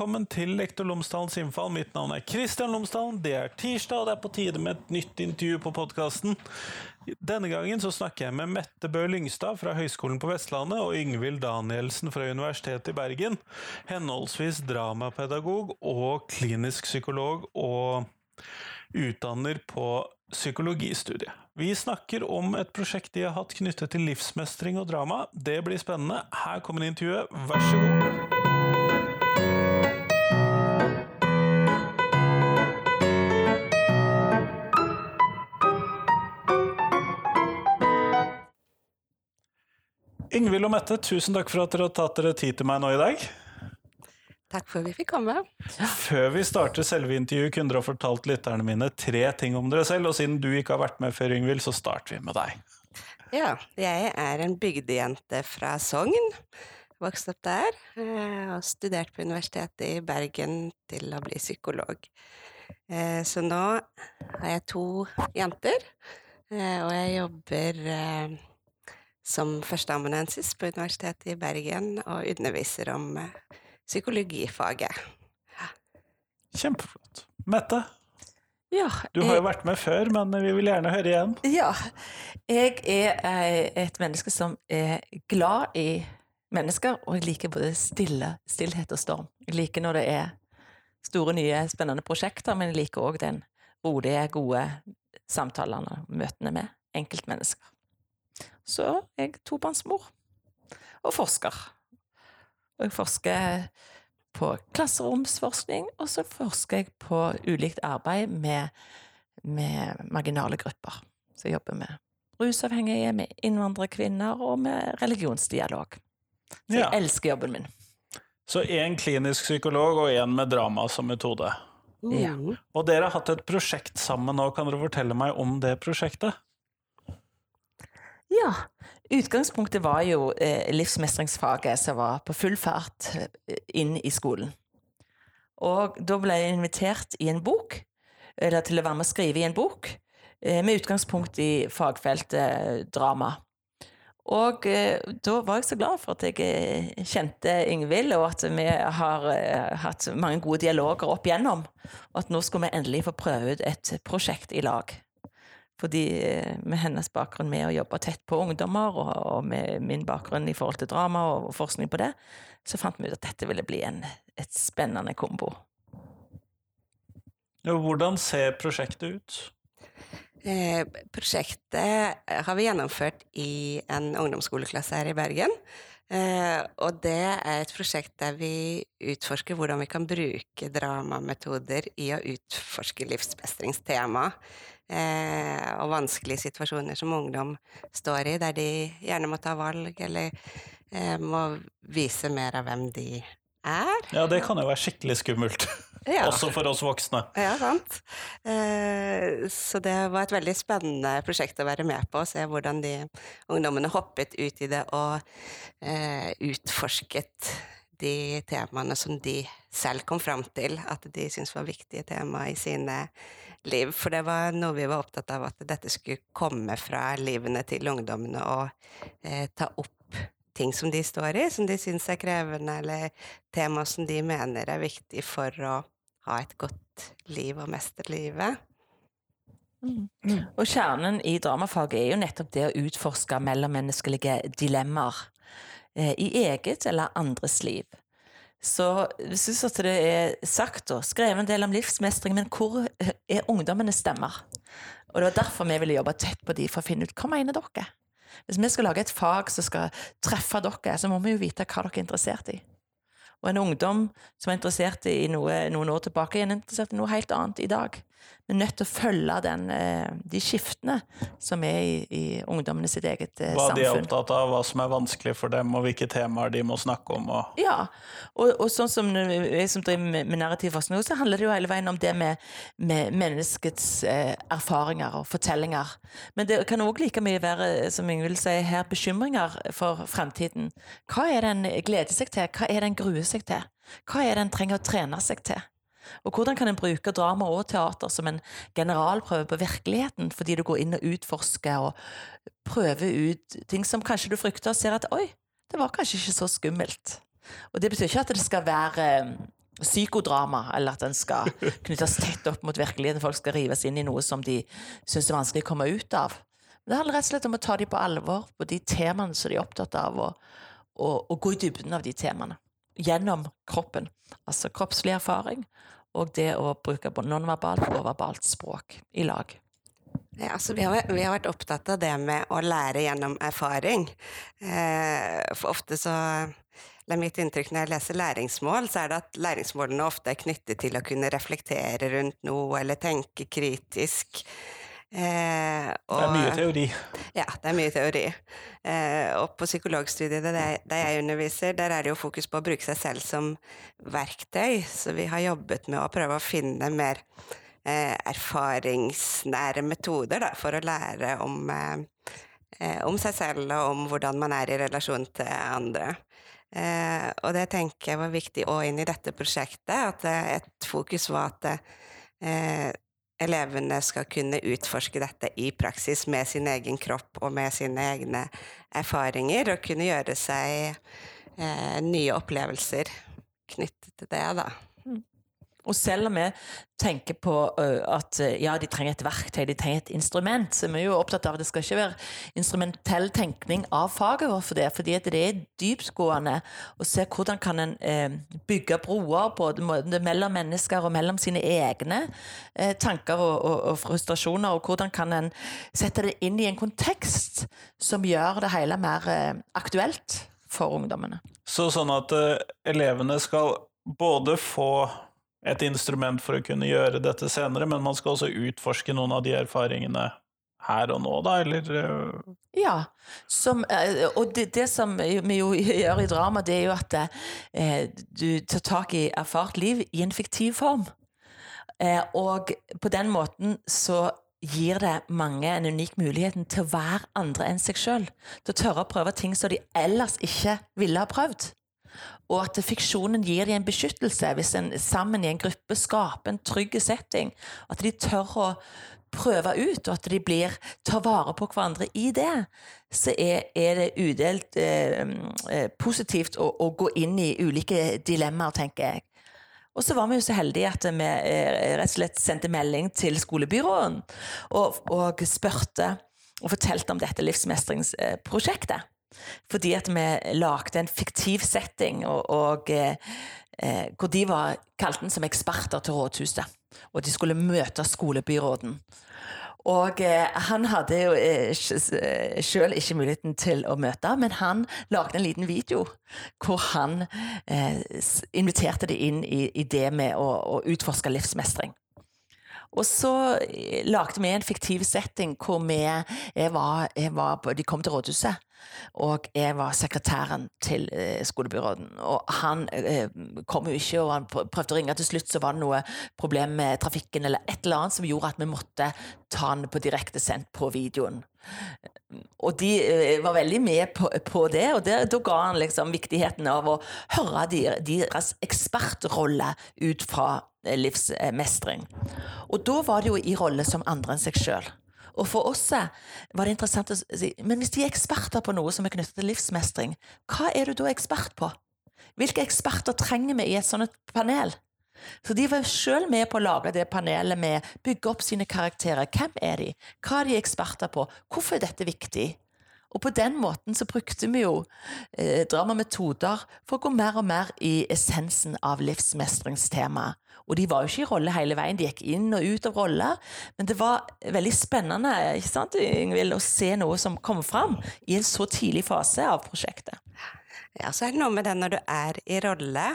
velkommen til Lektor Lomsdalens innfall. Mitt navn er Kristian Lomsdalen. Det er tirsdag, og det er på tide med et nytt intervju på podkasten. Denne gangen så snakker jeg med Mette Bø Lyngstad fra Høgskolen på Vestlandet og Yngvild Danielsen fra Universitetet i Bergen. Henholdsvis dramapedagog og klinisk psykolog og utdanner på psykologistudiet. Vi snakker om et prosjekt de har hatt knyttet til livsmestring og drama. Det blir spennende. Her kommer intervjuet. Vær så god. Yngvild og Mette, tusen takk for at dere har tatt dere tid til meg nå i dag. Takk for at vi fikk komme. Før vi starter selve intervjuet, kunne dere ha fortalt lytterne mine tre ting om dere selv, og siden du ikke har vært med før, Yngvild, så starter vi med deg. Ja, jeg er en bygdejente fra Sogn. Vokste opp der, eh, og studert på Universitetet i Bergen til å bli psykolog. Eh, så nå har jeg to jenter, eh, og jeg jobber som førsteamanuensis på Universitetet i Bergen og underviser om psykologifaget. Kjempeflott. Mette? Ja, du har jo vært med før, men vi vil gjerne høre igjen. Ja. Jeg er et menneske som er glad i mennesker, og jeg liker både stille, stillhet og storm. Jeg liker når det er store, nye, spennende prosjekter, men jeg liker òg den rolige, gode samtalene og møtene med enkeltmennesker. Så er jeg tobarnsmor og forsker. Og jeg forsker på klasseromsforskning, og så forsker jeg på ulikt arbeid med, med marginale grupper. Så jeg jobber med rusavhengige, med innvandrerkvinner og med religionsdialog. Så jeg ja. elsker jobben min. Så én klinisk psykolog og én med drama som metode. Ja. Og dere har hatt et prosjekt sammen nå. Kan dere fortelle meg om det prosjektet? Ja. Utgangspunktet var jo eh, livsmestringsfaget som var på full fart eh, inn i skolen. Og da ble jeg invitert i en bok, eller til å være med å skrive i en bok, eh, med utgangspunkt i fagfeltet eh, drama. Og eh, da var jeg så glad for at jeg eh, kjente Ingvild, og at vi har hatt mange gode dialoger opp igjennom. Og at nå skulle vi endelig få prøve ut et prosjekt i lag. Fordi eh, med hennes bakgrunn med å jobbe tett på ungdommer, og, med min bakgrunn i forhold til drama og forskning på det, så fant vi ut at dette ville bli en, et spennende kombo. Hvordan ser prosjektet ut? Eh, prosjektet har vi gjennomført i en ungdomsskoleklasse her i Bergen. Eh, og det er et prosjekt der vi utforsker hvordan vi kan bruke dramametoder i å utforske livsmestringstema eh, og vanskelige situasjoner som ungdom står i, der de gjerne må ta valg eller eh, må vise mer av hvem de er. Ja, det kan jo være skikkelig skummelt. Ja. Også for oss voksne. Ja, sant. Eh, så det var et veldig spennende prosjekt å være med på, å se hvordan de ungdommene hoppet ut i det og eh, utforsket de temaene som de selv kom fram til at de syntes var viktige tema i sine liv. For det var noe vi var opptatt av, at dette skulle komme fra livene til ungdommene og eh, ta opp ting som de står i, som de syns er krevende, eller tema som de mener er viktig for å ha et godt liv og mestre livet. Mm. Og kjernen i dramafaget er jo nettopp det å utforske mellommenneskelige dilemmaer i eget eller andres liv. Så jeg syns at det er sagt og skrevet en del om livsmestring, men hvor er ungdommenes stemmer? Og det var derfor vi ville jobbe tett på de for å finne ut hva mener dere? Hvis vi skal lage et fag som skal treffe dere, så må vi jo vite hva dere er interessert i. Og en ungdom som er interessert i noe noen år tilbake, er interessert i noe helt annet i dag. Vi er nødt til å følge den, eh, de skiftene som er i, i ungdommene sitt eget samfunn. Hva de er opptatt av, hva som er vanskelig for dem, og hvilke temaer de må snakke om. Og... Ja, og, og, sånn som jeg som driver med, med narrativforskning, så handler det jo hele veien om det med, med menneskets eh, erfaringer og fortellinger. Men det kan òg like mye være, som Ingvild vil si her, bekymringer for fremtiden. Hva er det en gleder seg til, hva er det en gruer seg til? Hva er det en trenger å trene seg til? Og hvordan kan en bruke drama og teater som en generalprøve på virkeligheten, fordi du går inn og utforsker og prøver ut ting som kanskje du frykter, og ser at oi, det var kanskje ikke så skummelt. Og det betyr ikke at det skal være psykodrama, eller at den skal knyttes tett opp mot virkeligheten. Folk skal rives inn i noe som de syns er vanskelig å komme ut av. Men det handler rett og slett om å ta dem på alvor på de temaene som de er opptatt av, og, og, og gå i dybden av de temaene. Gjennom kroppen. Altså kroppslig erfaring og det å bruke nonverbalt og verbalt språk i lag. Ja, altså vi, har, vi, har, vært opptatt av det med å lære gjennom erfaring. Eh, for ofte så eller mitt inntrykk når jeg leser læringsmål, så er det at læringsmålene ofte er knyttet til å kunne reflektere rundt noe eller tenke kritisk. Eh, og, det er mye teori. Ja, det er mye teori. Eh, og på psykologstudiet der, jeg underviser, der er det jo fokus på å bruke seg selv som verktøy. Så vi har jobbet med å prøve å finne mer eh, erfaringsnære metoder da, for å lære om, eh, eh, om seg selv og om hvordan man er i relasjon til andre. Eh, og det tenker jeg var viktig òg inn i dette prosjektet, at et fokus var at eh, elevene skal kunne utforske dette i praksis med sin egen kropp og med sine egne erfaringer, og kunne gjøre seg eh, nye opplevelser knyttet til det, da. Og selv om vi tenker på at ja, de trenger et verktøy, de trenger et instrument, så vi er jo opptatt av at det skal ikke være instrumentell tenkning av faget vårt for det, fordi det er dyptgående å se hvordan kan en eh, bygge broer både mellom mennesker og mellom sine egne tanker og, og, og, frustrasjoner, og hvordan kan en sette det inn i en kontekst som gjør det hele mer aktuelt for ungdommene. Så sånn at elevene skal både få et instrument for å kunne gjøre dette senere, men man skal også utforske noen av de erfaringene her og nå, da, eller? Øh? Ja, som, øh, og det, det, som vi jo gjør i drama, det er jo at eh, du tar tak i erfart liv i en fiktiv form. Eh, og på den måten så gir det mange en unik mulighet til å være andre enn seg sjøl. Til å tørre å prøve ting som de ellers ikke ville ha prøvd og at fiksjonen gir dem en beskyttelse hvis en sammen i en gruppe skaper en trygg setting. At de tør å prøve ut, og at de blir, tar vare på hverandre i det, så er, er det udelt eh, eh, positivt å, å, gå inn i ulike dilemmaer, tenker jeg. Og så var vi jo så heldige at vi eh, rett og slett sendte melding til skolebyråden og, og spurte og fortalte om dette livsmestringsprosjektet. Fordi at vi lagde en fiktiv setting, og, og eh, eh, hvor de var, kalte den som eksperter til rådhuset. Og de skulle møte skolebyråden. Og eh, han hadde jo eh, eh sjøl ikke muligheten til å møte, men han lagde en liten video hvor han eh, inviterte de inn i, i det med å, å utforske livsmestring. Og så eh, lagde vi en fiktiv setting hvor vi var, var, De kom til rådhuset, og jeg var sekretæren til eh, skolebyråden. Og han eh, kom jo ikke, og han prøvde å ringe. Til slutt så var det noe problem med trafikken eller et eller annet som gjorde at vi måtte ta han på direktesendt på videoen. Og de var veldig med på, på det, og da ga han liksom viktigheten av å høre deres ekspertrolle ut fra livsmestring. Og da var det jo i rolle som andre enn seg sjøl. Og for oss var det interessant å si men hvis de er eksperter på noe som er knyttet til livsmestring, hva er du da ekspert på? Hvilke eksperter trenger vi i et sånt panel? Så de var sjøl med på å lage det panelet med bygge opp sine karakterer. Hvem er de? Hva er de eksperter på? Hvorfor er dette viktig? Og på den måten så brukte vi jo eh, dramametoder for å gå mer og mer i essensen av livsmestringstemaet. Og de var jo ikke i rolle hele veien, de gikk inn og ut av roller. Men det var veldig spennende ikke sant, Ingvild, å se noe som kom fram i en så tidlig fase av prosjektet. Ja, så er det noe med det når du er i rolle,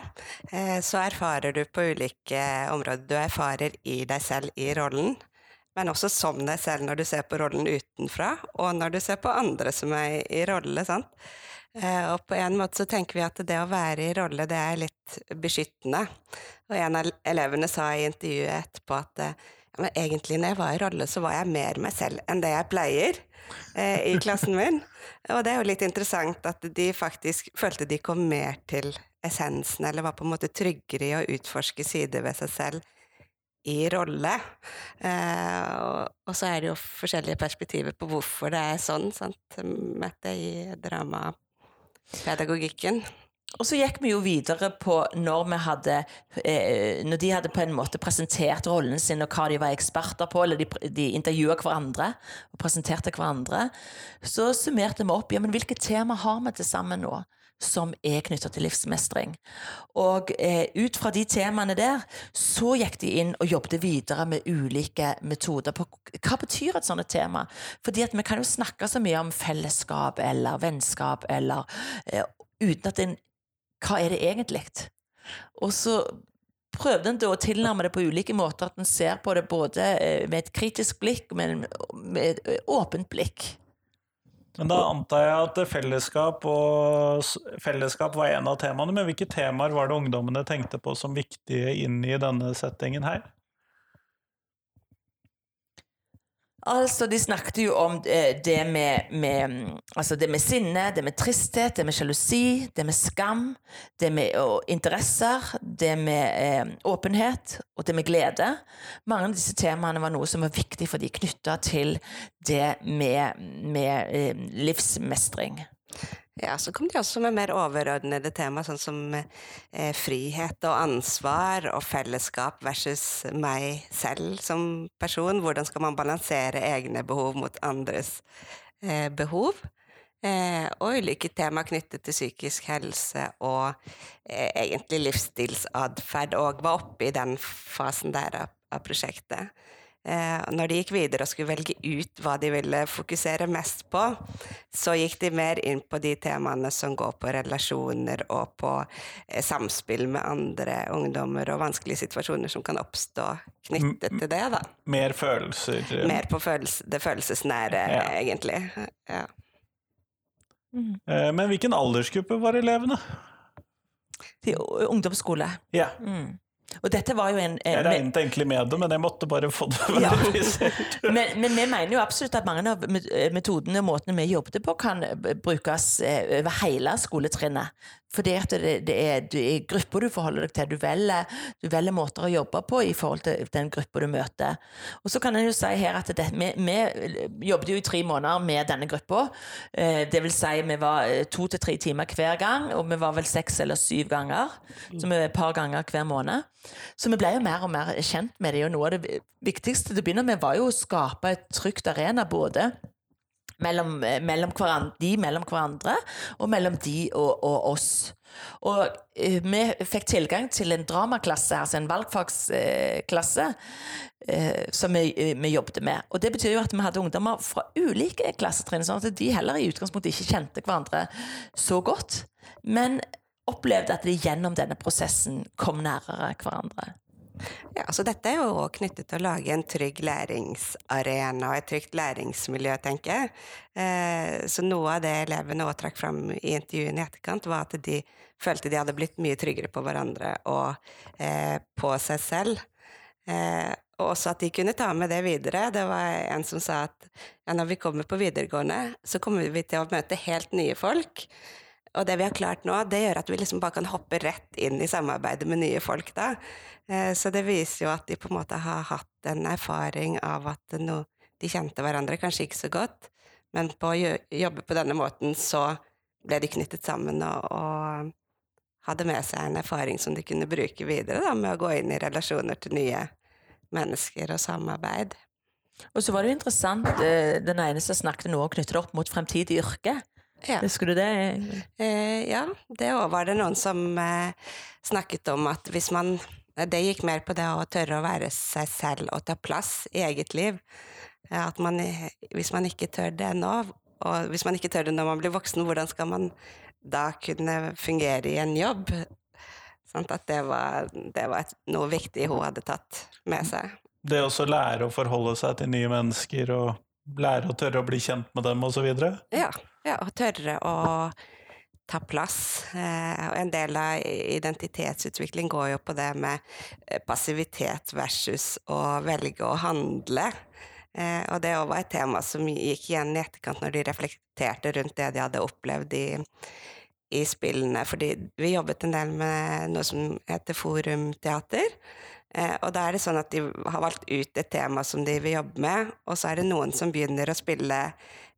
eh, så erfarer du på ulike områder. Du erfarer i deg selv i rollen men også som deg selv når du ser på rollen utenfra, og når du ser på andre som er i rolle. sant? Eh, og på en måte så tenker vi at det å være i rolle, det er litt beskyttende. Og en av elevene sa i intervjuet etterpå at ja, men egentlig når jeg var i rolle, så var jeg mer meg selv enn det jeg pleier eh, i klassen min. Og det er jo litt interessant at de faktisk følte de kom mer til essensen, eller var på en måte tryggere i å utforske sider ved seg selv i rolle. Eh, og, og, så er det jo forskjellige perspektiver på hvorfor det er sånn, sant, Mette, i dramapedagogikken. Og så gikk vi jo videre på når vi hadde eh, Når de hadde på en måte presentert rollen sin og hva de var eksperter på, eller de, de intervjua hverandre og presenterte hverandre, så summerte vi opp ja, men hvilke tema har vi til sammen nå som er knytta til livsmestring. Og eh, ut fra de temaene der, så gikk de inn og jobbet videre med ulike metoder på hva betyr et sånt tema. Fordi at vi kan jo snakke så mye om fellesskap eller vennskap eller eh, uten at en hva er det egentlig? Og så prøvde en å tilnærme det på ulike måter, at en ser på det både eh, med et kritisk blikk og med, et åpent blikk. Men da antar jeg at fellesskap, og, fellesskap var en av temaene, men hvilke temaer var det ungdommene tenkte på som viktige inn i denne settingen her? Altså, De snakket jo om eh, det med, med, altså det med sinne, det med tristhet, det med sjalusi, det med skam, det med og, interesser, det med eh, åpenhet og det med glede. Mange av disse temaene var noe som var viktig for de knytta til det med, med eh, livsmestring. Ja, så kom de også med mer overordnede tema, sånn som eh, frihet og ansvar og fellesskap versus meg selv som person. Hvordan skal man balansere egne behov mot andres eh, behov? Eh, og ulike tema knyttet til psykisk helse og eh, egentlig livsstilsatferd, og var oppe i den fasen der av, av prosjektet. Eh, når de gikk videre og skulle velge ut hva de ville fokusere mest på, så gikk de mer inn på de temaene som går på relasjoner og på eh, samspill med andre ungdommer og vanskelige situasjoner som kan oppstå knyttet til det. da. Mer følelser? Eh. Mer på følelse, det følelsesnære, ja. egentlig. Ja. Mm. Men hvilken aldersgruppe var elevene? Til ungdomsskole. Ja. Mm. Og dette var jo en, Eh, Jeg regnet egentlig med det, men jeg måtte bare få det verifisert. Ja. men, men, vi mener jo absolutt at mange av metodene og måtene vi jobbet på, kan brukes eh, over hele skoletrinnet. Fordi at det, det, er, det, er, grupper du forholder deg til. Du velger, du velger, måter å jobbe på i forhold til den gruppa du møter. Og så kan en jo si her at det, vi, vi, jobbet jo i tre måneder med denne gruppa. Eh, det vil si vi var eh, to til tre timer hver gang, og vi var vel seks eller syv ganger. Så vi et par ganger hver måned. Så vi ble jo mer og mer kjent med det. Og noe av det viktigste til å begynne med var jo å skape et trygt arena både mellom, eh, mellom de mellom hverandre, og mellom de og, og oss. Og uh, vi fikk tilgang til en dramaklasse, altså en valgfagsklasse, uh, som vi, uh, vi, jobbet med. Og det betyr jo at vi hadde ungdommer fra ulike klassetrinn, sånn at de heller i utgangspunktet ikke kjente hverandre så godt, men opplevde at de gjennom denne prosessen kom nærere hverandre. Ja, så dette er jo knyttet til å lage en trygg læringsarena og et trygt læringsmiljø, tenker jeg. Eh, så noe av det elevene også trakk fram i intervjuene i etterkant, var at de følte de hadde blitt mye tryggere på hverandre og eh, på seg selv. Eh, og også at de kunne ta med det videre. Det var en som sa at ja, når vi kommer på videregående, så kommer vi til å møte helt nye folk. Og det vi har klart nå, det gjør at vi liksom bare kan hoppe rett inn i samarbeidet med nye folk da. Eh, så det viser jo at de på en måte har hatt en erfaring av at no, de kjente hverandre kanskje ikke så godt, men på å jobbe på denne måten så ble de knyttet sammen og, og hadde med seg en erfaring som de kunne bruke videre da, med å gå inn i relasjoner til nye mennesker og samarbeid. Og så var det jo interessant, eh, den ene som snakket noe knyttet opp mot fremtidig yrke. Ja. Husker du det? Eh, ja, det òg var det noen som eh, snakket om at hvis man Det gikk mer på det å tørre å være seg selv og ta plass i eget liv. At man, hvis man ikke tør det nå, og hvis man ikke tør det når man blir voksen, hvordan skal man da kunne fungere i en jobb? Sånn at det var, det var noe viktig hun hadde tatt med seg. Det å lære å forholde seg til nye mennesker og lære å tørre å bli kjent med dem osv.? Ja. Ja, å tørre å ta plass. Eh, og en del av identitetsutvikling går jo på det med eh, passivitet versus å velge å handle. Eh, og det var et tema som gikk igjen i etterkant når de reflekterte rundt det de hadde opplevd i, i spillene. Fordi vi jobbet en del med noe som heter forumteater. Og da er det sånn at de har valgt ut et tema som de vil jobbe med, og så er det noen som begynner å spille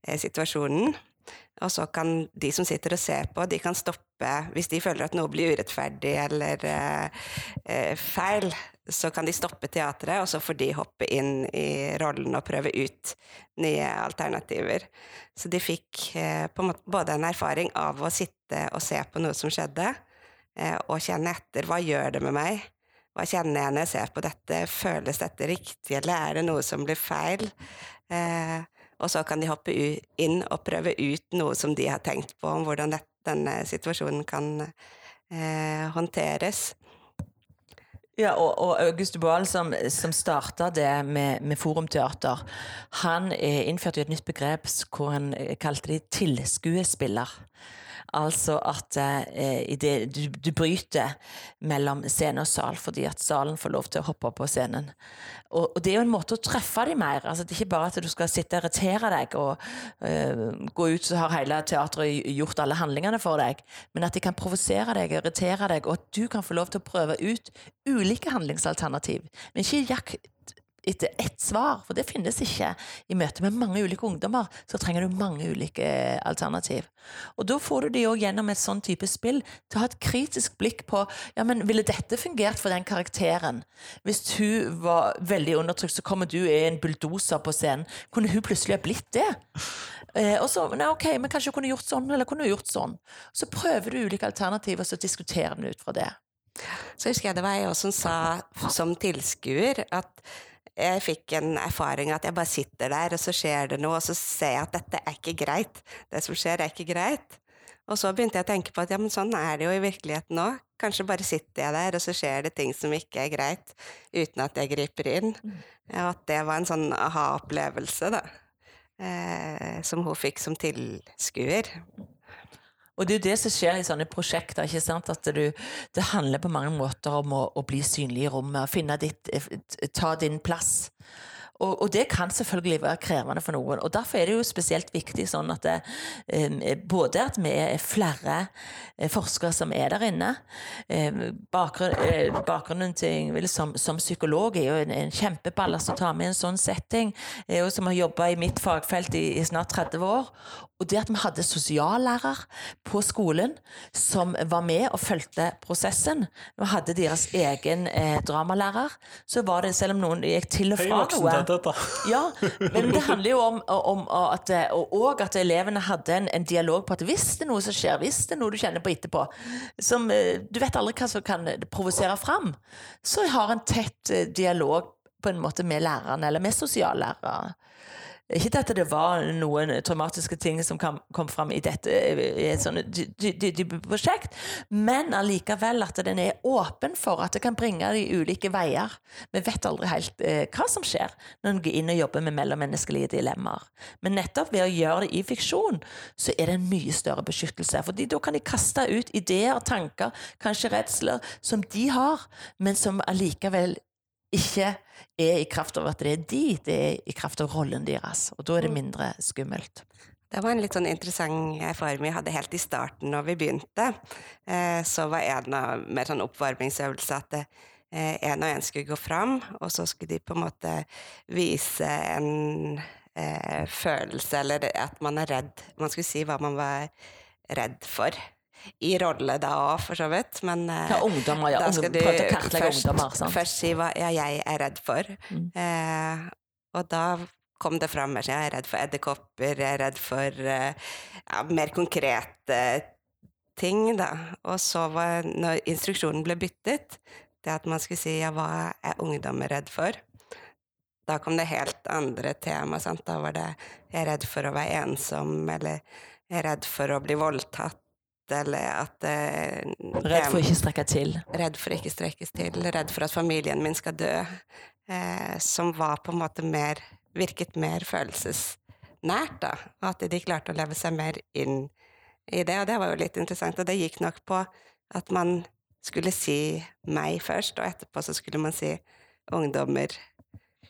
situasjonen. Og så kan de som sitter og ser på, de kan stoppe Hvis de føler at noe blir urettferdig eller eh, eh, feil, så kan de stoppe teatret, og så får de hoppe inn i rollen og prøve ut nye alternativer. Så de fikk eh, en måte både en erfaring av å sitte og se på noe som skjedde, eh, og kjenne etter hva gjør det med meg? Hva kjenner jeg når jeg ser på dette? Føles dette riktig, eller er det noe som blir feil? Eh, og så kan de hoppe inn og prøve ut noe som de har tenkt på, om hvordan det, denne situasjonen kan eh, håndteres. Ja, og, og August Dubois, som, som starta det med, med Forumteater, han eh, innførte jo et nytt begrep hvor han eh, kalte de tilskuespiller. Altså at eh, det, du, du, bryter mellom scene og sal, fordi at salen får lov til å hoppe på scenen. Og, og det er jo en måte å treffe dem mer. Altså, det er ikke bare at du skal sitte og irritere deg og eh, gå ut så har hele teatret gjort alle handlingene for deg, men at de kan provosere deg, irritere deg, og at du kan få lov til å prøve ut ulike handlingsalternativ. Men ikke jakt etter ett svar, for det finnes ikke. I møte med mange ulike ungdommer så trenger du mange ulike eh, alternativ. Og da får du de òg gjennom et sånn type spill til å ha et kritisk blikk på ja, men ville dette fungert for den karakteren? Hvis hun var veldig undertrykt, så kommer du i en bulldoser på scenen. Kunne hun plutselig ha blitt det? Eh, og så, nei, ok, men kanskje hun kunne gjort sånn, eller kunne hun gjort sånn. Så prøver du ulike alternativer, og så diskuterer du ut fra det. Så husker jeg det var jeg også som sa som tilskuer at jeg fikk en erfaring at jeg bare sitter der, og så skjer det noe, og så ser jeg at dette er ikke greit. Det som skjer, er ikke greit. Og så begynte jeg å tenke på at ja, men sånn er det jo i virkeligheten nå. Kanskje bare sitter jeg der, og så skjer det ting som ikke er greit, uten at jeg griper inn. Mm. Og at det var en sånn aha-opplevelse, da. Eh, som hun fikk som tilskuer. Og det er jo det som skjer i sånne prosjekter. ikke sant? At du, det handler på mange måter om å, å bli synlig i rommet, finne ditt, ta din plass. Og, og, det kan selvfølgelig være krevende for noen. og Derfor er det jo spesielt viktig sånn at det, eh, både at vi er flere eh, forskere som er der inne Bakgrunnen, eh, Bakgrunnen til som, som, psykolog er jo en, en kjempeballast å ta med i en sånn setting. Jeg jo som har jobba i mitt fagfelt i, i, snart 30 år. Og det at vi hadde sosiallærer på skolen som var med og fulgte prosessen. Vi hadde deres egen eh, dramalærer. Så var det, selv om noen gikk til og fra noe dette. ja, men det handler jo om, om at, og at elevene hadde en, en, dialog på at hvis det er noe som skjer, hvis det er noe du kjenner på etterpå som, eh, Du vet aldri hva som kan provosere fram. Så har en tett eh, dialog på en måte med lærerne, eller med sosiallærere. Ikke at det var noen traumatiske ting som kom, kom fram i dette i et sånt dype prosjekt, men allikevel at den er åpen for at det kan bringe de ulike veier. Vi vet aldri helt eh, hva som skjer når en går inn og jobber med mellommenneskelige dilemmaer. Men nettopp ved å gjøre det i fiksjon, så er det en mye større beskyttelse. fordi da kan de kaste ut ideer, tanker, kanskje redsler, som de har, men som allikevel ikke er i kraft av at det er de, det er i kraft av rollen deres. Og da er det mm. mindre skummelt. Det var en litt sånn interessant erfaring vi hadde helt i starten når vi begynte. Eh, så var en av mer sånn oppvarmingsøvelse at eh, en og en skulle gå fram, og så skulle de på en måte vise en eh, følelse, eller at man er redd. Man skulle si hva man var redd for i rolle da òg, for så vidt. Men eh, ja, ungdommer, ja. da skal du først, ungdommer, først, si hva ja, jeg er redd for. Mm. Eh, og da kom det fram at Jeg er redd for edderkopper, jeg er redd for eh, ja, mer konkrete ting, da. Og så var, når instruksjonen ble byttet, det at man skulle si ja, hva er ungdommer redd for? Da kom det helt andre tema. Sant? Da var det jeg er redd for å være ensom, eller jeg er redd for å bli voldtatt eller at eh, Redd for å ikke strekke til? Redd for å ikke strekkes til. Redd for at familien min skal dø. Eh, som var på en måte mer Virket mer følelsesnært, da. Og at de klarte å leve seg mer inn i det. Og det var jo litt interessant. Og det gikk nok på at man skulle si meg først, og etterpå så skulle man si ungdommer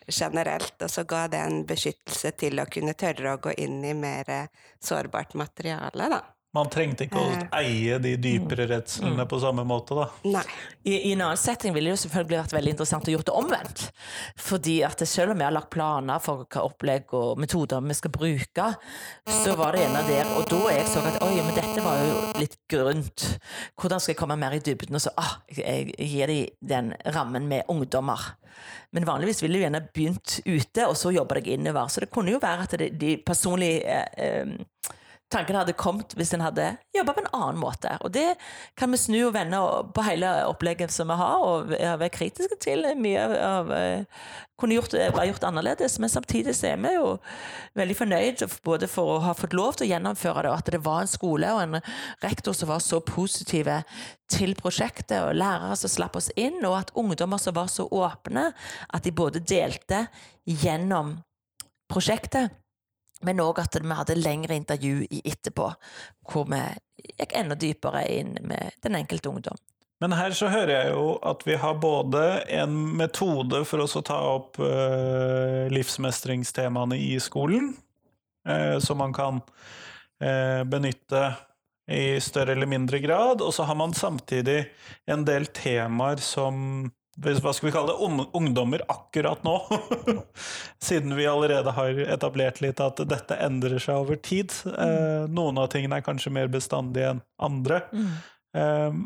generelt, og så ga det en beskyttelse til å kunne tørre å gå inn i mer sårbart materiale, da. Man trengte ikke å eie de dypere redslene på samme måte, da. Nei. I, I en annen setting ville det jo selvfølgelig vært veldig interessant å gjort det omvendt. Fordi at selv om vi har lagt planer for hva opplegg og metoder vi skal bruke, så var det ene der, og da jeg så at oi, men dette var jo litt grunt. Hvordan skal jeg komme mer i dybden? Og så ah, jeg, jeg gir de den rammen med ungdommer. Men vanligvis ville jeg gjerne begynt ute, og så jobbe jeg innover. Så det kunne jo være at de, de personlige eh, eh, tankene hadde kommet hvis en hadde jobba på en annen måte. Og det kan vi snu og vende på hele opplegget som vi har, og være kritiske til. Mye av kunne gjort, vært gjort annerledes, men samtidig så er vi jo veldig fornøyd både for å ha fått lov til å gjennomføre det, og at det var en skole og en rektor som var så positive til prosjektet, og lærere som slapp oss inn, og at ungdommer som var så åpne at de både delte gjennom prosjektet men òg at vi hadde lengre intervju i etterpå, hvor vi gikk enda dypere inn med den enkelte ungdom. Men her så hører jeg jo at vi har både en metode for oss å ta opp eh, livsmestringstemaene i skolen, eh, som man kan eh, benytte i større eller mindre grad, og så har man samtidig en del temaer som hva skal vi kalle det, ungdommer akkurat nå. Siden vi allerede har etablert litt at dette endrer seg over tid. Eh, mm. noen av tingene er kanskje mer bestandige enn andre. Mm. Eh,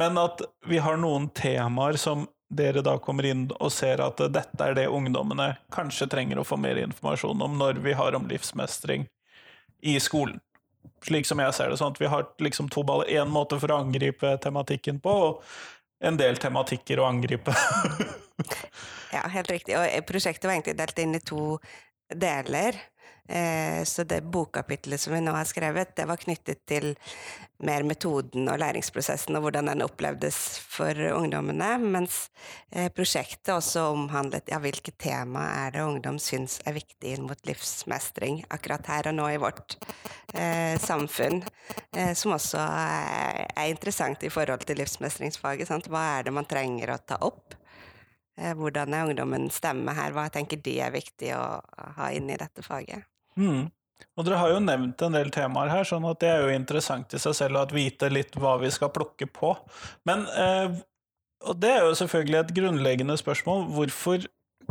men at vi har noen temaer som dere da kommer inn og ser at dette er det ungdommene kanskje trenger å få mer informasjon om når vi har om livsmestring i skolen. Slik som jeg ser det. sånn at Vi har liksom to baller. Én måte for å angripe tematikken på, og en del tematikker å angripe. ja, helt riktig. Og prosjektet var egentlig delt inn i to deler. Eh, så det bokkapitlet som vi nå har skrevet, det var knyttet til mer metoden og læringsprosessen og hvordan den opplevdes for ungdommene, mens eh, prosjektet også omhandlet ja, hvilke tema er det ungdom syns er viktig inn mot livsmestring akkurat her og nå i vårt eh, samfunn, eh, som også er, er, interessant i forhold til livsmestringsfaget. Sant? Hva er det man trenger å ta opp? Eh, hvordan er ungdommens stemme her? Hva tenker de er viktig å ha inn i dette faget? Mm. Og dere har jo nevnt en del temaer her, sånn at det er jo interessant i seg selv å vite litt hva vi skal plukke på. Men eh, Og det er jo selvfølgelig et grunnleggende spørsmål. Hvorfor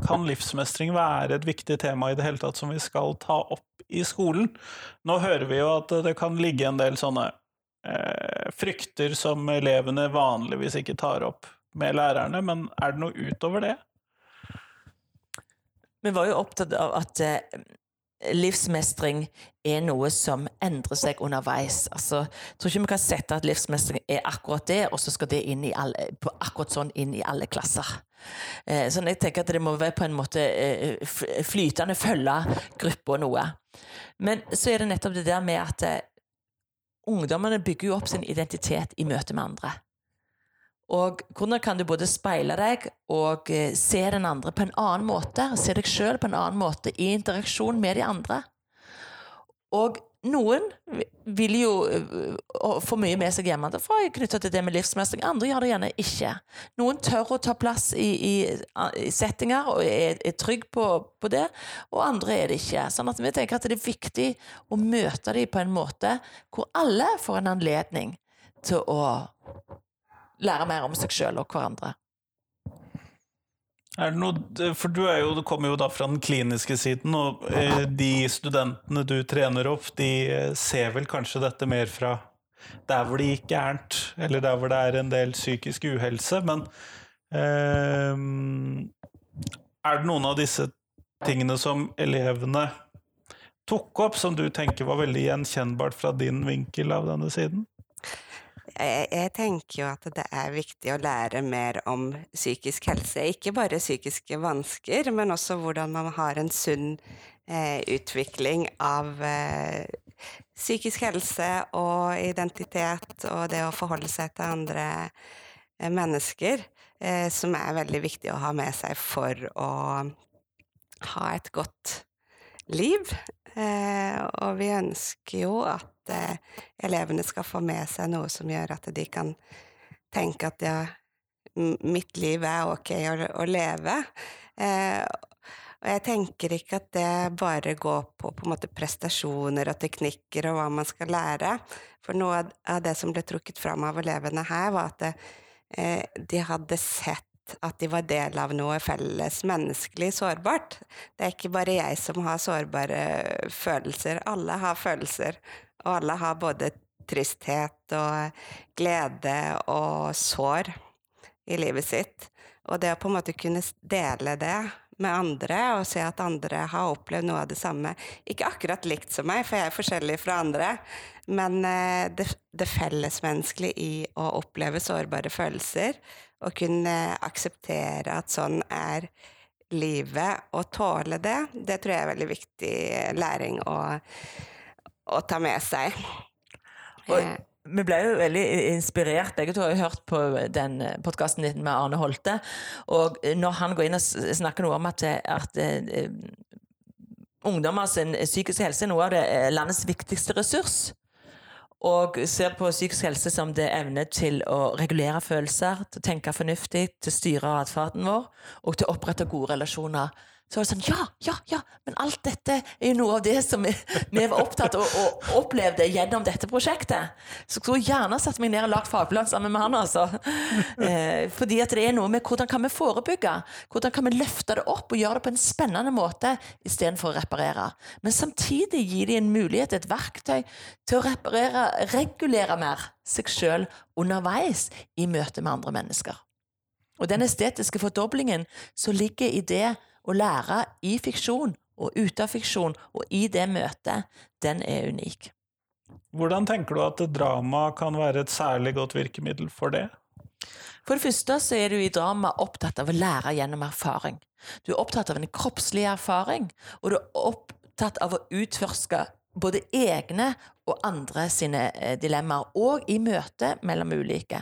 kan livsmestring være et viktig tema i det hele tatt som vi skal ta opp i skolen? Nå hører vi jo at det kan ligge en del sånne eh, frykter som elevene vanligvis ikke tar opp med lærerne, men er det noe utover det? Vi var jo opptatt av at eh, livsmestring er noe som endrer seg underveis. Altså, jeg tror ikke vi kan sette at livsmestring er akkurat det, og så skal det inn i alle, akkurat sånn inn i alle klasser. Eh, så jeg tenker at det må være på en måte eh, flytende følge gruppa noe. Men så er det nettopp det der med at eh, ungdommene bygger jo opp sin identitet i møte med andre. Og hvordan kan du både speile deg og eh, se den andre på en annen måte? Se deg sjøl på en annen måte i interaksjon med de andre. Og noen vil jo eh, få mye med seg hjemmefra knytta til det med livsmestring. Andre gjør det gjerne ikke. Noen tør å ta plass i, i, i settinger og er, er trygg på, på, det, og andre er det ikke. Sånn at vi tenker at det er viktig å møte dem på en måte hvor alle får en anledning til å lære mer om seg sjøl og hverandre. Er det noe, for du, jo, du, kommer jo da fra den kliniske siden, og eh, de studentene du trener opp, de eh, ser vel kanskje dette mer fra der hvor det gikk gærent, eller der hvor det er en del psykisk uhelse. Men eh, er det noen av disse tingene som elevene tok opp, som du tenker var veldig gjenkjennbart fra din vinkel av denne siden? Jeg, jeg, tenker jo at det er viktig å lære mer om psykisk helse. Ikke bare psykiske vansker, men også hvordan man har en sunn eh, utvikling av eh, psykisk helse og identitet, og det å forholde seg til andre eh, mennesker, eh, som er veldig viktig å ha med seg for å ha et godt liv. Eh, og vi ønsker jo at eh, elevene skal få med seg noe som gjør at de kan tenke at ja, mitt liv er ok å, å leve. Eh, og jeg tenker ikke at det bare går på, på måte prestasjoner og teknikker og hva man skal lære. For noe av det som ble trukket fram av elevene her, var at det, eh, de hadde sett at de var del av noe felles menneskelig sårbart. Det er ikke bare jeg som har sårbare følelser. Alle har følelser, og alle har både tristhet og glede og sår i livet sitt. Og det å på en måte kunne dele det med andre, og se at andre har opplevd noe av det samme Ikke akkurat likt som meg, for jeg er forskjellig fra andre, men eh, det, det fellesmenneskelige i å oppleve sårbare følelser, og kunne akseptere at sånn er livet, og tåle det, det tror jeg er veldig viktig læring å, å ta med seg. Og eh, vi ble jo veldig inspirert. Jeg tror har har hørt på den podkasten din med Arne Holte. Og når han går inn og snakker noe om at, at ungdommer sin psykiske helse er noe av det landets viktigste ressurs, og ser på psykisk helse som det evne til å regulere følelser, til å tenke fornuftig, til å styre atferden vår, og til å opprette gode relasjoner så var det sånn Ja, ja, ja! Men alt dette er jo noe av det som vi, vi var opptatt av og, opplevde gjennom dette prosjektet. Så jeg skulle gjerne satt meg ned og lagt fagplan sammen med han, altså. Eh, fordi at det er noe med hvordan kan vi forebygge? Hvordan kan vi løfte det opp og gjøre det på en spennende måte istedenfor å reparere? Men samtidig gi dem en mulighet, et verktøy, til å reparere, regulere mer seg sjøl underveis i møte med andre mennesker. Og den estetiske fordoblingen som ligger i det å lære i fiksjon og ute av fiksjon og i det møtet, den er unik. Hvordan tenker du at drama kan være et særlig godt virkemiddel for det? For det første så er du i drama opptatt av å lære gjennom erfaring. Du er opptatt av en kroppslig erfaring, og du er opptatt av å utforske både egne og andre sine eh, dilemmaer, og i møte mellom ulike.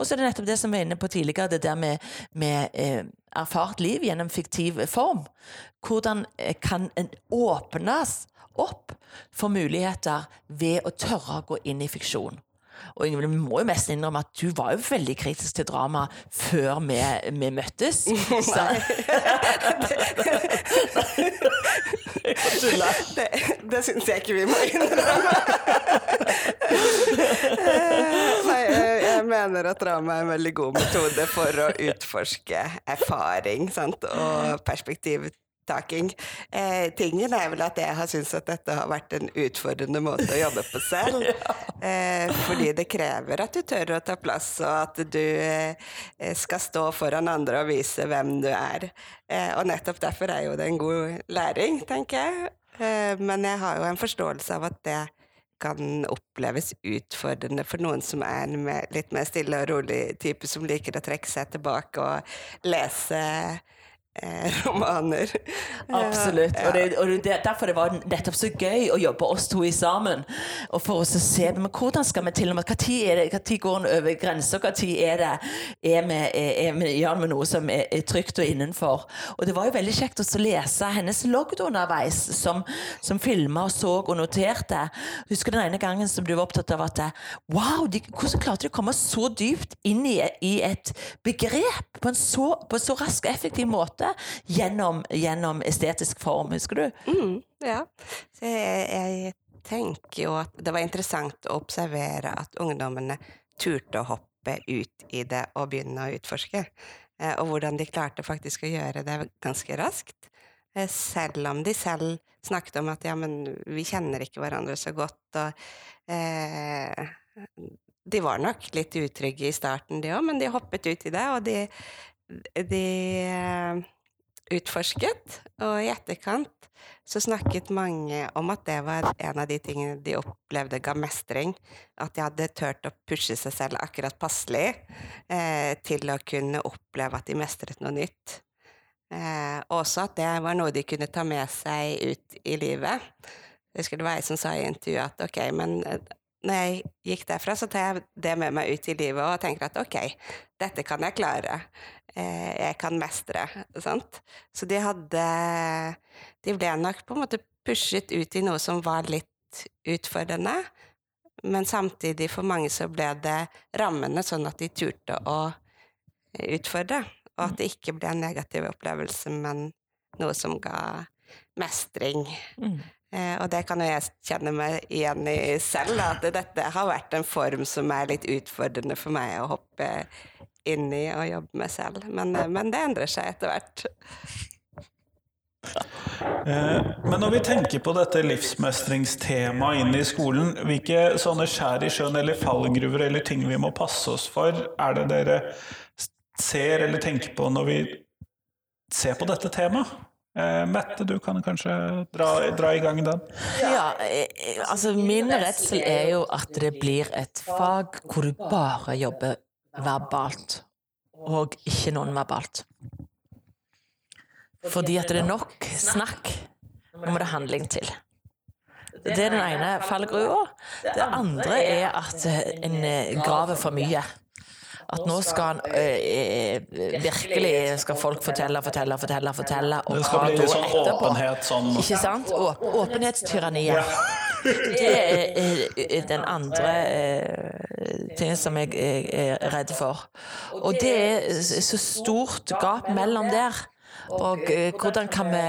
Og så er det nettopp det som vi var inne på tidligere, det der med, med eh, erfart liv gjennom fiktiv form. Hvordan eh, kan en åpnes opp for muligheter ved å tørre å gå inn i fiksjon? Og Ingvild, vi må jo mest innrømme at du var jo veldig kritisk til drama før vi, vi møttes. Nei. det det syns jeg ikke vi må innrømme. Nei, jeg mener at drama er en veldig god metode for å utforske erfaring sant? og perspektivtaking. Eh, tingen er vel at jeg har syntes at dette har vært en utfordrende måte å jobbe på selv. Eh, fordi det krever at du tør å ta plass, og at du eh, skal stå foran andre og vise hvem du er. Eh, og nettopp derfor er jo det en god læring, tenker jeg. Eh, men jeg har jo en forståelse av at det kan oppleves utfordrende for noen som er en litt mer stille og rolig type, som liker å trekke seg tilbake og lese romaner. Absolutt. Og, det, og det, derfor det var nettopp så gøy å jobbe oss to i sammen. Og for oss å se men hvordan skal vi til og med Når går den over grensa? Når er det er vi, er, er, gjør vi noe som er, er, trygt og innenfor? Og det var jo veldig kjekt å lese hennes logg underveis, som, som filma og så og noterte. Husker den ene gangen som du var opptatt av at Wow, de, hvordan klarte de å komme så dypt inn i, i et begrep på en så, på en så rask og effektiv måte? Måte gjennom, gjennom estetisk form, husker du? Mm, ja. Jeg, jeg tenker jo at det var interessant å observere at ungdommene turte å hoppe ut i det og begynne å utforske. Eh, og hvordan de klarte faktisk å gjøre det ganske raskt. Eh, selv om de selv snakket om at ja, men vi kjenner ikke hverandre så godt, og eh, De var nok litt utrygge i starten, de òg, men de hoppet ut i det, og de, de eh, utforsket, og i etterkant så snakket mange om at det var en av de tingene de opplevde ga mestring. At de hadde turt å pushe seg selv akkurat passelig eh, til å kunne oppleve at de mestret noe nytt. Eh, også at det var noe de kunne ta med seg ut i livet. Jeg husker det var ei som sa i intervjuet at ok, men eh, når jeg gikk derfra, så tar jeg det med meg ut i livet og tenker at ok, dette kan jeg klare. Eh, jeg kan mestre. Sant? Så de hadde De ble nok på en måte pushet ut i noe som var litt utfordrende, men samtidig for mange så ble det rammene, sånn at de turte å utfordre, og at det ikke ble en negativ opplevelse, men noe som ga mestring. Mm. Eh, og det kan jo jeg kjenne meg igjen i selv, at dette har vært en form som er litt utfordrende for meg å hoppe inn i og jobbe med selv. Men, eh, men det endrer seg etter hvert. Eh, Men når vi tenker på dette livsmestringstemaet inne i skolen, hvilke sånne skjær i sjøen eller fallgruver eller ting vi må passe oss for, er det dere ser eller tenker på når vi ser på dette temaet? Eh, Mette, du kan kanskje dra, dra i gang den? Ja, altså min redsel er jo at det blir et fag hvor du bare jobber verbalt, og ikke nonverbalt. Fordi at det er nok snakk, nå må det handling til. Det er den ene fallgrua. Det andre er at en eh, graver for mye. At nå skal han eh, eh, virkelig skal folk fortelle, fortelle, fortelle, fortelle. Og Det skal hva bli da sånn etterpå? åpenhet sånn Ikke sant? Åp åpenhetstyranniet. Det er, den andre eh, tingen som jeg, jeg er redd for. Og det er så stort gap mellom der. Og eh, hvordan kan vi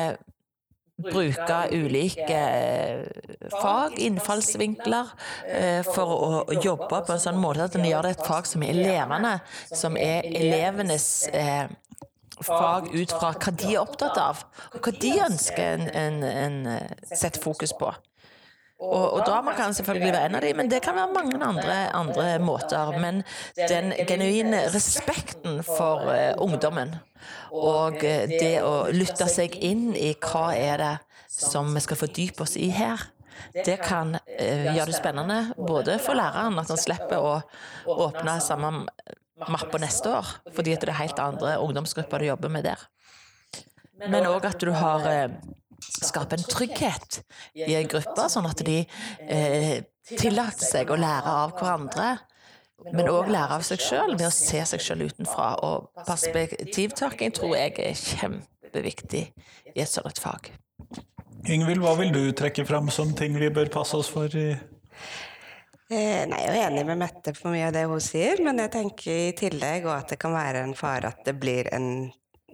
bruke ulike eh, fag, innfallsvinkler, eh, for å jobbe på en sånn måte at en gjør det et fag som er levende, som er elevenes eh, fag ut fra hva de er opptatt av, og hva de ønsker en, en, en setter fokus på. Og, og drama kan selvfølgelig være en av dem, men det kan være mange andre, andre måter. Men den genuine respekten for uh, ungdommen, og uh, det å lytte seg inn i hva er det som vi skal fordype oss i her, det kan uh, gjøre det spennende både for læreren, at han slipper å åpne samme mappa neste år, fordi det er helt andre ungdomsgrupper du jobber med der. Men òg at du har skape en trygghet i en gruppe, sånn at de eh, tillater seg å lære av hverandre. Men òg lære av seg sjøl ved å se seg sjøl utenfra. Og perspektivtaking tror jeg er kjempeviktig i et sånt fag. Ingvild, hva vil du trekke fram som ting vi bør passe oss for i Eh, nei, jeg er enig med Mette på mye av det hun sier, men jeg tenker i tillegg at det kan være en fare at det blir en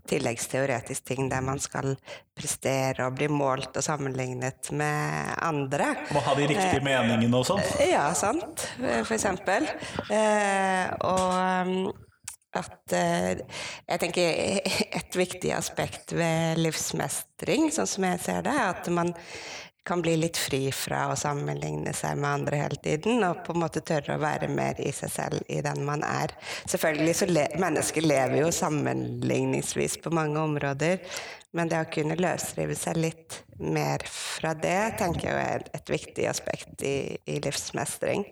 tilleggsteoretisk ting der man skal prestere og bli målt og sammenlignet med andre. Må ha de riktige meningene og sånn? Ja, sant. For eksempel. Eh, og um, at eh, Jeg tenker et viktig aspekt ved livsmestring, sånn som jeg ser det, er at man kan bli litt fri fra å sammenligne seg med andre hele tiden, og på en måte tørre å være mer i seg selv i den man er. Selvfølgelig så le mennesker lever jo sammenligningsvis på mange områder, men det å kunne løsrive seg litt mer fra det, tenker jeg er et viktig aspekt i, i livsmestring.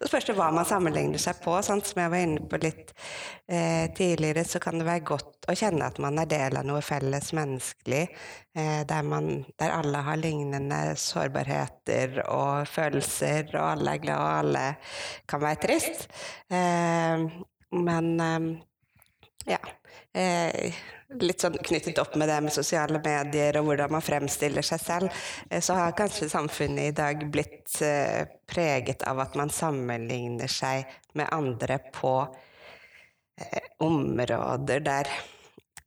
Så spørs det hva man sammenligner seg på. Sånn Som jeg var inne på litt eh, tidligere, så kan det være godt å kjenne at man er del av noe felles menneskelig, eh, der, man, der alle har lignende sårbarheter og følelser, og alle er glad, og alle kan være trist. Eh, men eh, ja. Eh, litt sånn knyttet opp med det med sosiale medier og hvordan man fremstiller seg selv, eh, så har kanskje samfunnet i dag blitt eh, preget av at man sammenligner seg med andre på eh, områder der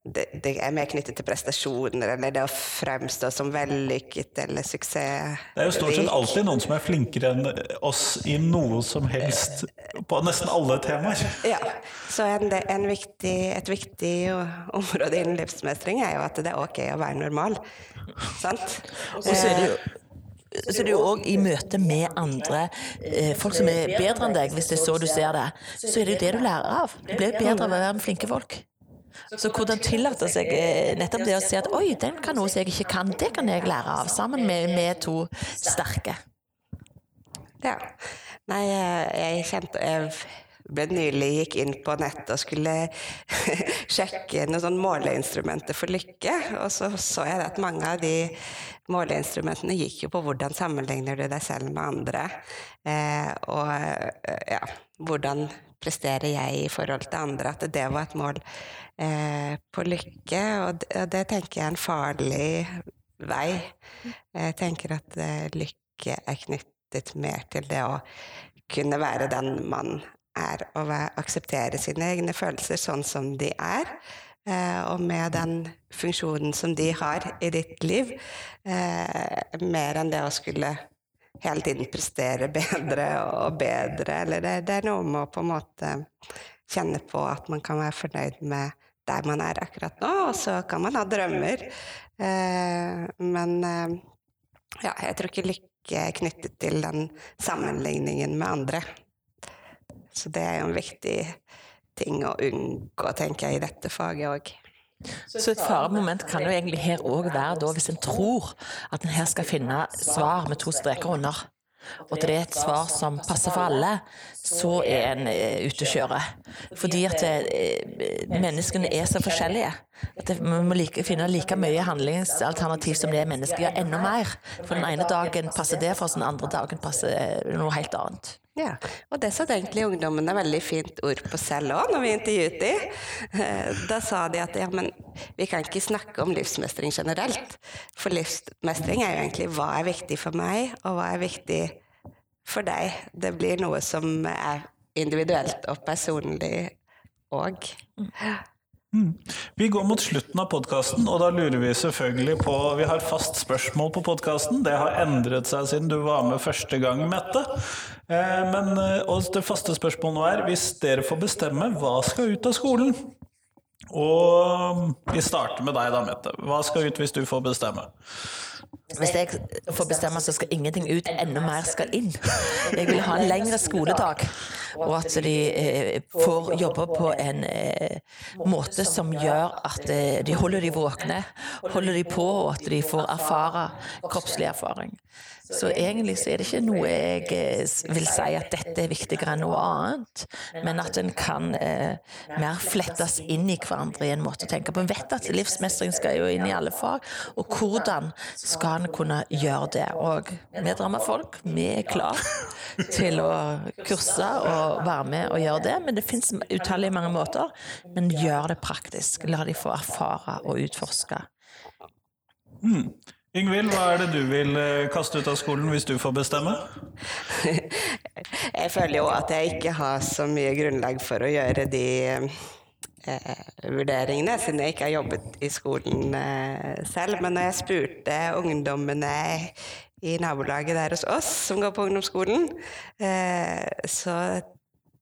det, det, er mer knyttet til prestasjoner eller det å fremstå som vellykket eller suksess. Det er jo stort sett alltid noen som er flinkere enn oss i noe som helst på nesten alle temaer. Ja, så en, en viktig, et viktig område innen livsmestring er jo at det er ok å være normal. Sant? Og så er det jo så er det jo òg i møte med andre eh, folk som er bedre enn deg, hvis det er så du ser det, så er det jo det du lærer av. Du blir bedre av å være med flinke folk. Så hvordan tillate seg eh, nettopp det å si at oi, den kan noe som jeg ikke kan, det kan jeg lære av, sammen med, med to sterke. Ja. Nei, jeg, jeg kjente Jeg ble nylig gikk inn på nettet og skulle sjekke noen sånn måleinstrumenter for lykke, og så så jeg at mange av de måleinstrumentene gikk jo på hvordan sammenligner du deg selv med andre, eh, og ja, hvordan presterer jeg i forhold til andre, at det var et mål eh, på lykke, og det, og det, tenker jeg er en farlig vei. Jeg tenker at eh, lykke er knyttet mer til det å kunne være den man er, og akseptere sine egne følelser sånn som de er. eh, og med den funksjonen som de har i ditt liv, eh, mer enn det å skulle hele tiden prestere bedre og bedre. Eller det, det er noe med å på en måte kjenne på at man kan være fornøyd med der man er akkurat nå, og så kan man ha drømmer. Eh, men eh, ja, jeg tror ikke lykke er knyttet til den sammenligningen med andre. Så det er jo en viktig ting å unngå, tenker jeg, i dette faget òg. Så et faremoment kan jo egentlig her òg være da hvis en tror at en her skal finne svar med to streker under, og at det er et svar som passer for alle, så er en ute å kjøre. Fordi at eh, menneskene er så forskjellige. At vi må like, finne like mye handlingsalternativ som det er mennesker Ja, enda mer. For den ene dagen passer det, for den andre dagen passer noe helt annet. Ja, og det satte egentlig ungdommene veldig fint ord på selv òg, når vi intervjuet dem. Da sa de at ja, men vi kan ikke snakke om livsmestring generelt. For livsmestring er jo egentlig hva er viktig for meg, og hva er viktig for deg. Det blir noe som er individuelt og personlig òg. Mm. Vi går mot slutten av podkasten, og da lurer vi selvfølgelig på Vi har fast spørsmål på podkasten. Det har endret seg siden du var med første gang, Mette. Eh, men eh, og det faste spørsmålet nå er, hvis dere får bestemme, hva skal ut av skolen? Og vi starter med deg da, Mette. Hva skal ut hvis du får bestemme? Hvis jeg får bestemme, så skal ingenting ut, enda mer skal inn. Jeg vil ha en lengre skoledag, og at de eh, får jobbe på en eh, måte som gjør at eh, de holder de våkne, holder de på, og at de får erfare kroppslig erfaring. Så egentlig så er det ikke noe jeg eh, vil si at dette er viktigere enn noe annet, men at en kan eh, mer flettes inn i hverandre i en måte å tenke på. En vet at livsmestring skal jo inn i alle fag, og hvordan skal en kunne gjøre det? Og vi folk, vi er klar til å kurse og være med og gjøre det, men det fins utallige mange måter. Men gjør det praktisk. La de få erfare og utforske. Mm. Ingvild, hva er det du vil eh, kaste ut av skolen hvis du får bestemme? jeg føler jo at jeg ikke har så mye grunnlag for å gjøre de eh, vurderingene, siden jeg ikke har jobbet i skolen eh, selv. Men når jeg spurte ungdommene i nabolaget der hos oss som går på ungdomsskolen, eh, så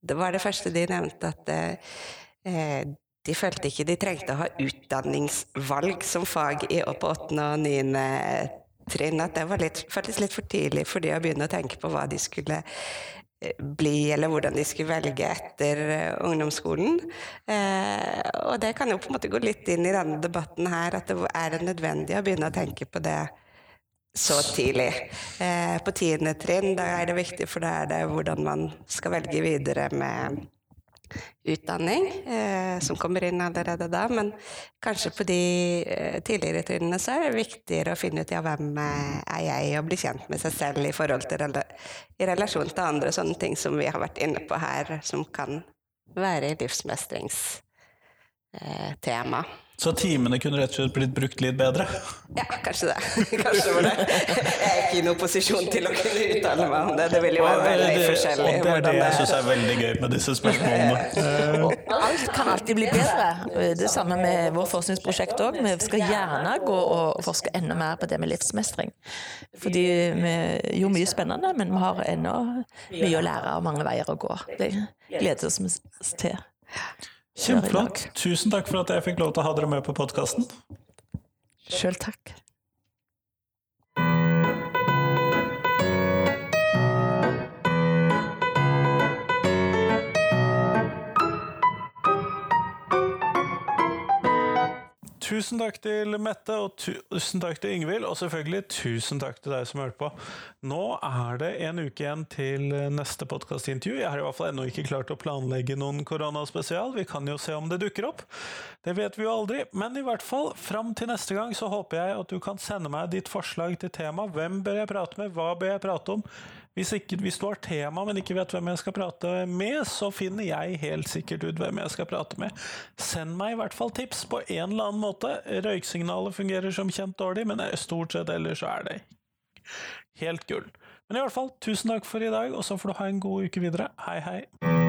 det var det første de nevnte, at eh, de følte ikke de trengte å ha utdanningsvalg som fag i opp åttende og niende trinn. At det var litt, føltes litt for tidlig for de å begynne å tenke på hva de skulle eh, bli, eller hvordan de skulle velge etter eh, ungdomsskolen. Eh, og det kan jo på en måte gå litt inn i denne debatten her, at det er nødvendig å begynne å tenke på det så tidlig. Eh, på tiende trinn, da er det viktig, for da er det hvordan man skal velge videre med utdanning eh, som kommer inn allerede da, men kanskje på de eh, tidligere trinnene så er det viktigere å finne ut ja, hvem eh, er jeg, og bli kjent med seg selv i forhold til i relasjon til andre sånne ting som vi har vært inne på her, som kan være livsmestringstema. Eh, så timene kunne rett og slett blitt brukt litt bedre? Ja, kanskje det. Kanskje det var det. Jeg er ikke i noen posisjon til å kunne uttale meg om det. Det vil jo være veldig forskjellig. Og det er det jeg syns er veldig gøy med disse spørsmålene. Alt kan alltid bli bedre. Det samme med vårt forskningsprosjekt òg. Vi skal gjerne gå og forske enda mer på det med livsmestring. Fordi vi jo mye spennende, men vi har ennå mye å lære og mange veier å gå. Det gleder vi oss til. Kjempeflott. Tusen takk for at jeg fikk lov til å ha dere med på podkasten. Sjøl takk. Tusen takk til Mette, og tusen takk til Ingvild, og selvfølgelig tusen takk til deg som hørte på. Nå er det en uke igjen til neste podkastintervju. Jeg har i hvert fall ennå ikke klart å planlegge noen koronaspesial. Vi kan jo se om det dukker opp. Det vet vi jo aldri. Men i hvert fall, fram til neste gang så håper jeg at du kan sende meg ditt forslag til tema. Hvem bør jeg prate med? Hva bør jeg prate om? Hvis, ikke, hvis, du har tema, men ikke vet hvem jeg skal prate med, så finner jeg helt sikkert ut hvem jeg skal prate med. Send meg i hvert fall tips på en eller annen måte. Røyksignalet fungerer som kjent dårlig, men stort sett ellers er det helt gull. Men i hvert fall, tusen takk for i dag, og så får du ha en god uke videre. Hei, hei.